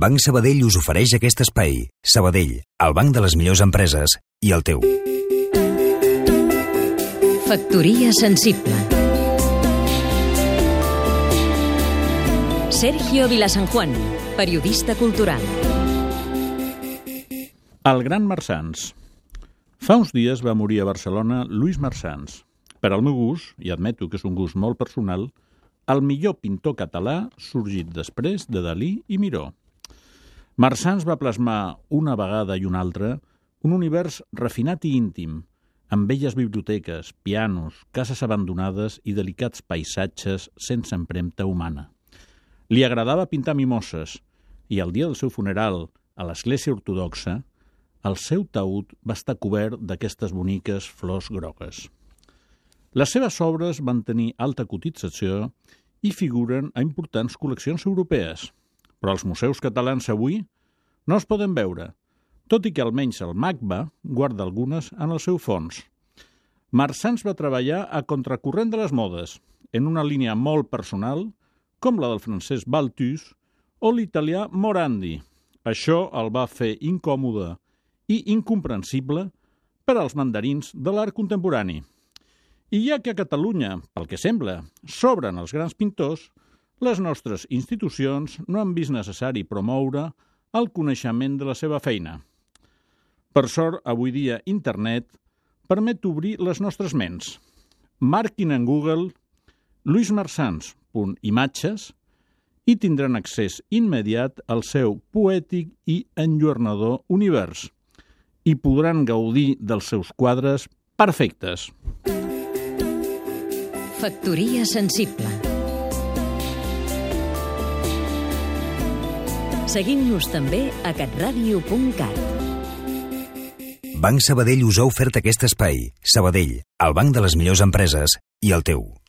Banc Sabadell us ofereix aquest espai. Sabadell, el banc de les millors empreses i el teu. Factoria sensible Sergio Vilasanjuan, periodista cultural El gran Marsans Fa uns dies va morir a Barcelona Lluís Marsans. Per al meu gust, i admeto que és un gust molt personal, el millor pintor català sorgit després de Dalí i Miró. Marsans va plasmar una vegada i una altra un univers refinat i íntim, amb velles biblioteques, pianos, cases abandonades i delicats paisatges sense empremta humana. Li agradava pintar mimoses i el dia del seu funeral a l'església ortodoxa el seu taüt va estar cobert d'aquestes boniques flors grogues. Les seves obres van tenir alta cotització i figuren a importants col·leccions europees, però els museus catalans avui no es poden veure, tot i que almenys el MACBA guarda algunes en el seu fons. Marsans va treballar a contracorrent de les modes, en una línia molt personal, com la del francès Balthus o l'italià Morandi. Això el va fer incòmode i incomprensible per als mandarins de l'art contemporani. I ja que a Catalunya, pel que sembla, s'obren els grans pintors, les nostres institucions no han vist necessari promoure el coneixement de la seva feina. Per sort, avui dia internet permet obrir les nostres ments. Marquin en Google luismarsans.imatges i tindran accés immediat al seu poètic i enlluernador univers i podran gaudir dels seus quadres perfectes. Factoria sensible Seguim-nos també a catradio.cat Banc Sabadell us ha ofert aquest espai. Sabadell, el banc de les millors empreses i el teu.